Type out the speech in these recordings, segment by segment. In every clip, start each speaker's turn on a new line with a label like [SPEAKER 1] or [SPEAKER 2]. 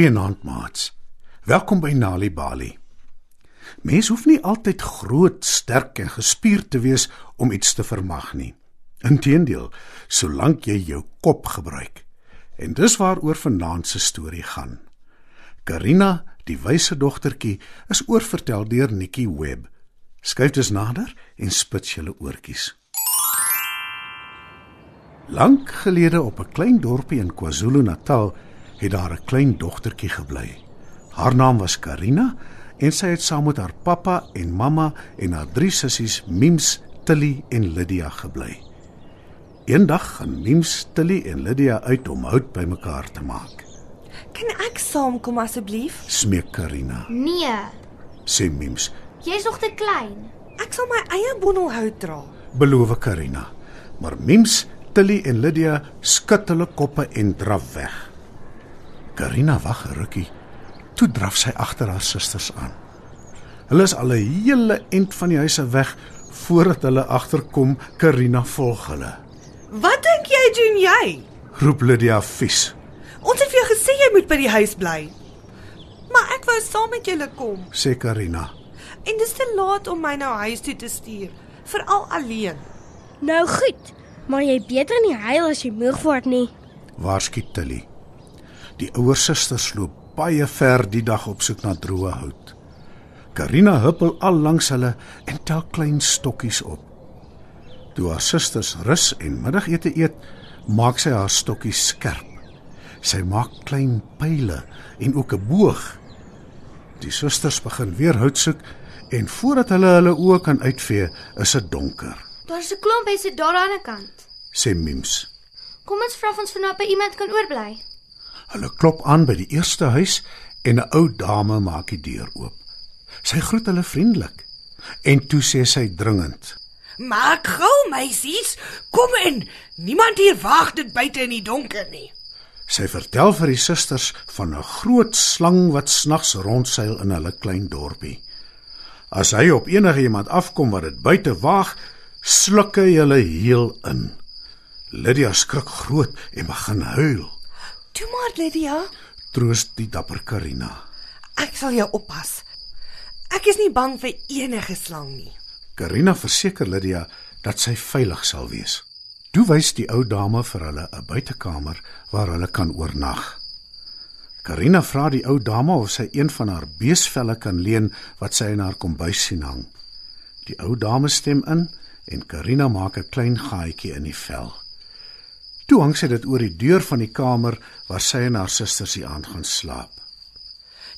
[SPEAKER 1] Goeienaand, maats. Welkom by Nali Bali. Mens hoef nie altyd groot, sterk en gespierd te wees om iets te vermag nie. Inteendeel, solank jy jou kop gebruik. En dis waaroor vanaand se storie gaan. Karina, die wyse dogtertjie, is oorvertel deur Nikki Webb. Skuif dus nader en spits julle oortjies. Lank gelede op 'n klein dorpie in KwaZulu-Natal het daar 'n klein dogtertjie gebly. Haar naam was Karina en sy het saam met haar pappa en mamma en haar drie sissies Mims, Tilly en Lydia gebly. Eendag gaan Mims, Tilly en Lydia uit om hout bymekaar te maak.
[SPEAKER 2] Kan ek saamkom asseblief?
[SPEAKER 1] Smeek Karina.
[SPEAKER 3] Nee,
[SPEAKER 1] Sê Mims,
[SPEAKER 3] jy's nog te klein.
[SPEAKER 2] Ek sal my eie bondel hout dra.
[SPEAKER 1] beloof Karina. Maar Mims, Tilly en Lydia skud hulle koppe en draf weg. Karina wag 'n rukkie. Toe draf sy agter haar susters aan. Hulle is al 'n hele end van die huis af weg voordat hulle agterkom Karina volg hulle.
[SPEAKER 2] Wat dink jy doen jy?
[SPEAKER 1] Roep Lydia vies.
[SPEAKER 2] Ons het vir jou gesê jy moet by die huis bly. Maar ek wou saam met julle kom
[SPEAKER 1] sê Karina.
[SPEAKER 2] en dis te laat om my nou huis toe te stuur, veral alleen.
[SPEAKER 4] Nou goed, maar jy beter nie huil as jy moeg word nie.
[SPEAKER 1] Waarskynlik Tilly. Die ouer susters loop baie ver die dag op soek na droë hout. Karina huppel al langs hulle en tel klein stokkies op. Toe haar susters rus en middagete eet, maak sy haar stokkies skerp. Sy maak klein pile en ook 'n boog. Die susters begin weer hout soek en voordat hulle hulle oë kan uitvee, is dit donker,
[SPEAKER 3] Daar's 'n klomp huise daar aan die kant.
[SPEAKER 1] sê Mims.
[SPEAKER 3] Kom ons vra of ons vanop by iemand kan oorbly.
[SPEAKER 1] Hulle klop aan by die eerste huis en 'n ou dame maak die deur oop. Sy groet hulle vriendelik en toe sê sy dringend:
[SPEAKER 2] Maak gou, meisies, kom in. Niemand hier wag dit buite in die donker nie.
[SPEAKER 1] Sy vertel vir die susters van 'n groot slang wat snags rondseil in hulle klein dorpie. As hy op enige iemand afkom wat dit buite waag, sluk hy hulle heel in. Lydia skrik groot en begin huil.
[SPEAKER 2] Toe maar, Lydia,
[SPEAKER 1] Troos die dapper Karina.
[SPEAKER 2] ek sal jou oppas. Ek is nie bang vir enige slang nie.
[SPEAKER 1] Karina verseker Lydia dat sy veilig sal wees. Toe wys die ou dame vir hulle 'n buitekamer waar hulle kan oornag. Karina vra die ou dame of sy een van haar beesvelle kan leen wat sy in haar kombuis sien hang. Die ou dame stem in en Karina maak 'n klein gaatjie in die vel. Toe hang sy dit oor die deur van die kamer waar sy en haar susters die aand gaan slaap.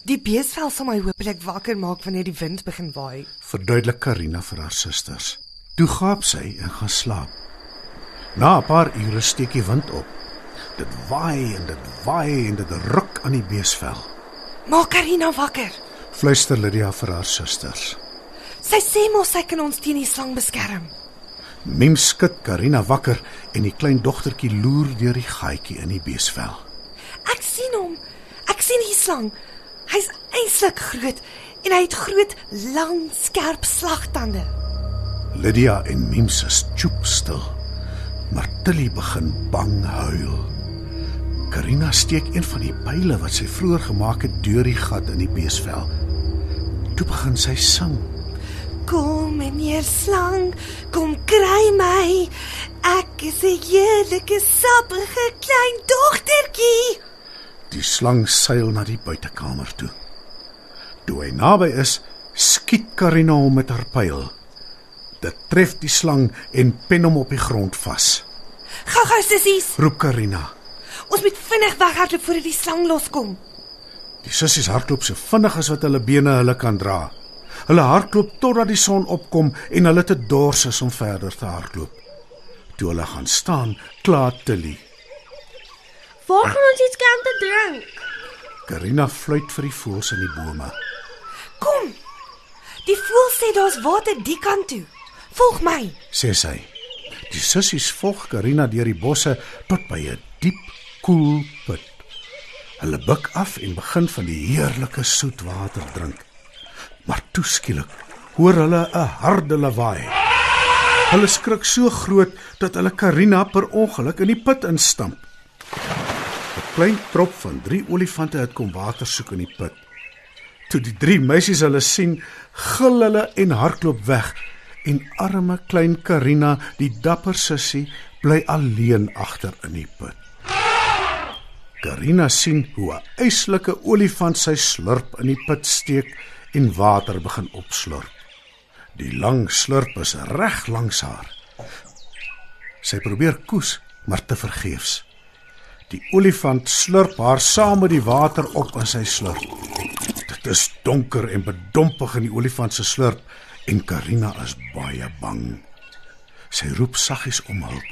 [SPEAKER 2] Die beesvel sal my hopelik wakker maak wanneer die wind begin waai.
[SPEAKER 1] verduidelik Karina vir haar susters. Toe gaap sy en gaan slaap. Na 'n paar ure steek die wind op. Dit waai en dit waai en dit ruk aan die beesvel.
[SPEAKER 2] Maak Karina wakker.
[SPEAKER 1] Fluister Lydia vir haar susters.
[SPEAKER 2] Sy sê mos sy kan ons teen die slang beskerm.
[SPEAKER 1] Mim skud Karina wakker en die klein dogtertjie loer deur die gaatjie in die beesvel.
[SPEAKER 2] Ek sien hom. Ek sien die slang. Hy's eintlik groot en hy het groot, lang, skerp slagtande.
[SPEAKER 1] Lydia en Mim se stoep stil. Maar Tilly begin bang huil. Karina steek een van die pile wat sy vroeër gemaak het deur die gat in die beesvel. Toe begin sy sing.
[SPEAKER 2] Kom meneer slang, kom kry my. Ek is 'n heerlike sappige klein dogtertjie.
[SPEAKER 1] Die slang seil na die buitekamer toe. Toe hy naby is, skiet Karina hom met haar pyl. Dit tref die slang en pen hom op die grond vas.
[SPEAKER 2] Gou-gou sissies,
[SPEAKER 1] Roep Karina.
[SPEAKER 2] ons moet vinnig weghardloop voordat die slang loskom.
[SPEAKER 1] Die sissies hardloop so vinnig as wat hulle bene hulle kan dra. Hulle hardloop totdat die son opkom en hulle te dors is om verder te hardloop. Toe hulle gaan staan, kla Tilly.
[SPEAKER 4] Waar gaan ons iets kan te drink?
[SPEAKER 1] Karina fluit vir die voëls in die bome.
[SPEAKER 2] Kom. Die voël sê daar's water die kant toe. Volg my.
[SPEAKER 1] sê sy. Die sissies volg Karina deur die bosse tot by 'n diep, koel put. Hulle buig af en begin van die heerlike soet water drink. Maar toe skielik hoor hulle 'n harde lawaai. Hulle skrik so groot dat hulle Karina per ongeluk in die put instamp. 'n klein trop van 3 olifante het kom water soek in die put. Toe die drie meisies hulle sien, gil hulle en hardloop weg en arme klein Karina, die dapper sussie, bly alleen agter in die put. Karina sien hoe 'n eislike olifant sy slurp in die put steek en water begin opslurp. Die lang slurp is reg langs haar. Sy probeer koes, maar te vergeefs. Die olifant slurp haar saam met die water op in sy slurp. Dit is donker en bedompig in die olifant se slurp en Karina is baie bang. Sy roep saggies om hulp.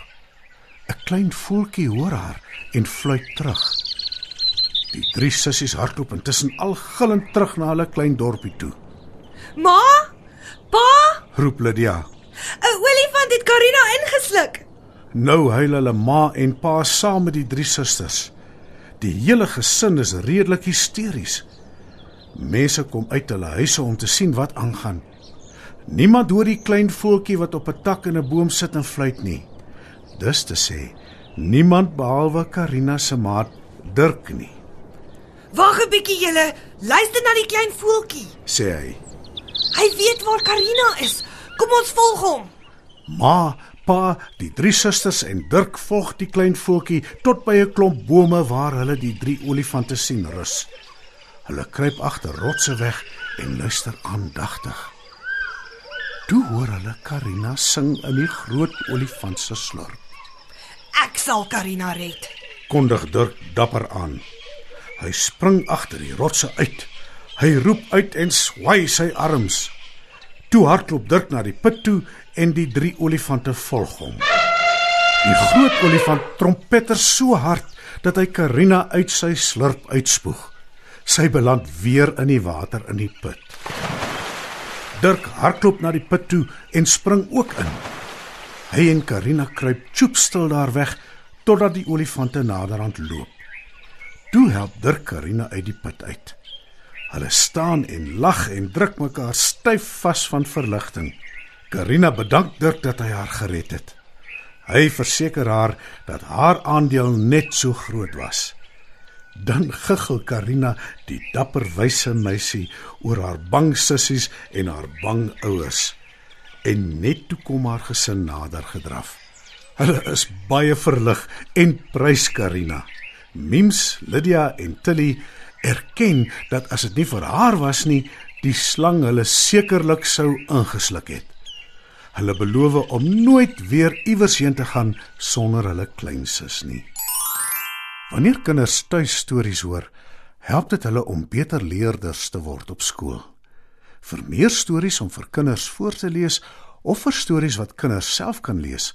[SPEAKER 1] 'n Klein voeltjie hoor haar en fluit terug. Die drie sissies hardloop intussen al gillend terug na hulle klein dorpie toe.
[SPEAKER 2] Ma? Pa?
[SPEAKER 1] Roep Lydia.
[SPEAKER 2] 'n Olifant het Karina ingesluk.
[SPEAKER 1] Nou huil hulle ma en pa saam met die drie susters. Die hele gesin is redelik hysteries. Mense kom uit hulle huise om te sien wat aangaan. Niemand hoor die klein voeltjie wat op 'n tak in 'n boom sit en fluit nie. Dis te sê, niemand behalwe Karina se maat Dirk nie,
[SPEAKER 2] Wag 'n bietjie julle. Luister na die klein voeltjie.
[SPEAKER 1] sê hy.
[SPEAKER 2] Hy weet waar Karina is. Kom ons volg hom.
[SPEAKER 1] Ma, pa, die drie susters en Dirk volg die klein voeltjie tot by 'n klomp bome waar hulle die drie olifante sien rus. Hulle kruip agter rotse weg en luister aandagtig. Toe hoor hulle Karina sing in die groot olifant se slurp.
[SPEAKER 2] Ek sal Karina red.
[SPEAKER 1] Kondig Dirk dapper aan. Hy spring agter die rotse uit. Hy roep uit en swai sy arms. Toe hardloop Dirk na die put toe en die drie olifante volg hom. Die groot olifant trompeter so hard dat hy Karina uit sy slurp uitspoeg. Sy beland weer in die water in die put. Dirk hardloop na die put toe en spring ook in. Hy en Karina kruip choopstil daar weg totdat die olifante naderhand loop. Toe help Dirk Karina uit die put uit. Hulle staan en lag en druk mekaar styf vas van verligting. Karina bedank Dirk dat hy haar gered het. Hy verseker haar dat haar aandeel net so groot was. Dan giggel Karina, die dapper wyse meisie, oor haar bang sissies en haar bang ouers. En net toe kom haar gesin nader gedraf. Hulle is baie verlig en prys Karina. Mims, Lydia en Tilly erken dat as dit nie vir haar was nie, die slang hulle sekerlik sou ingesluk het. Hulle beloof om nooit weer iewers heen te gaan sonder hulle kleinsus nie. Wanneer kinders tuis stories hoor, help dit hulle om beter leerders te word op skool. Vir meer stories om vir kinders voor te lees of vir stories wat kinders self kan lees,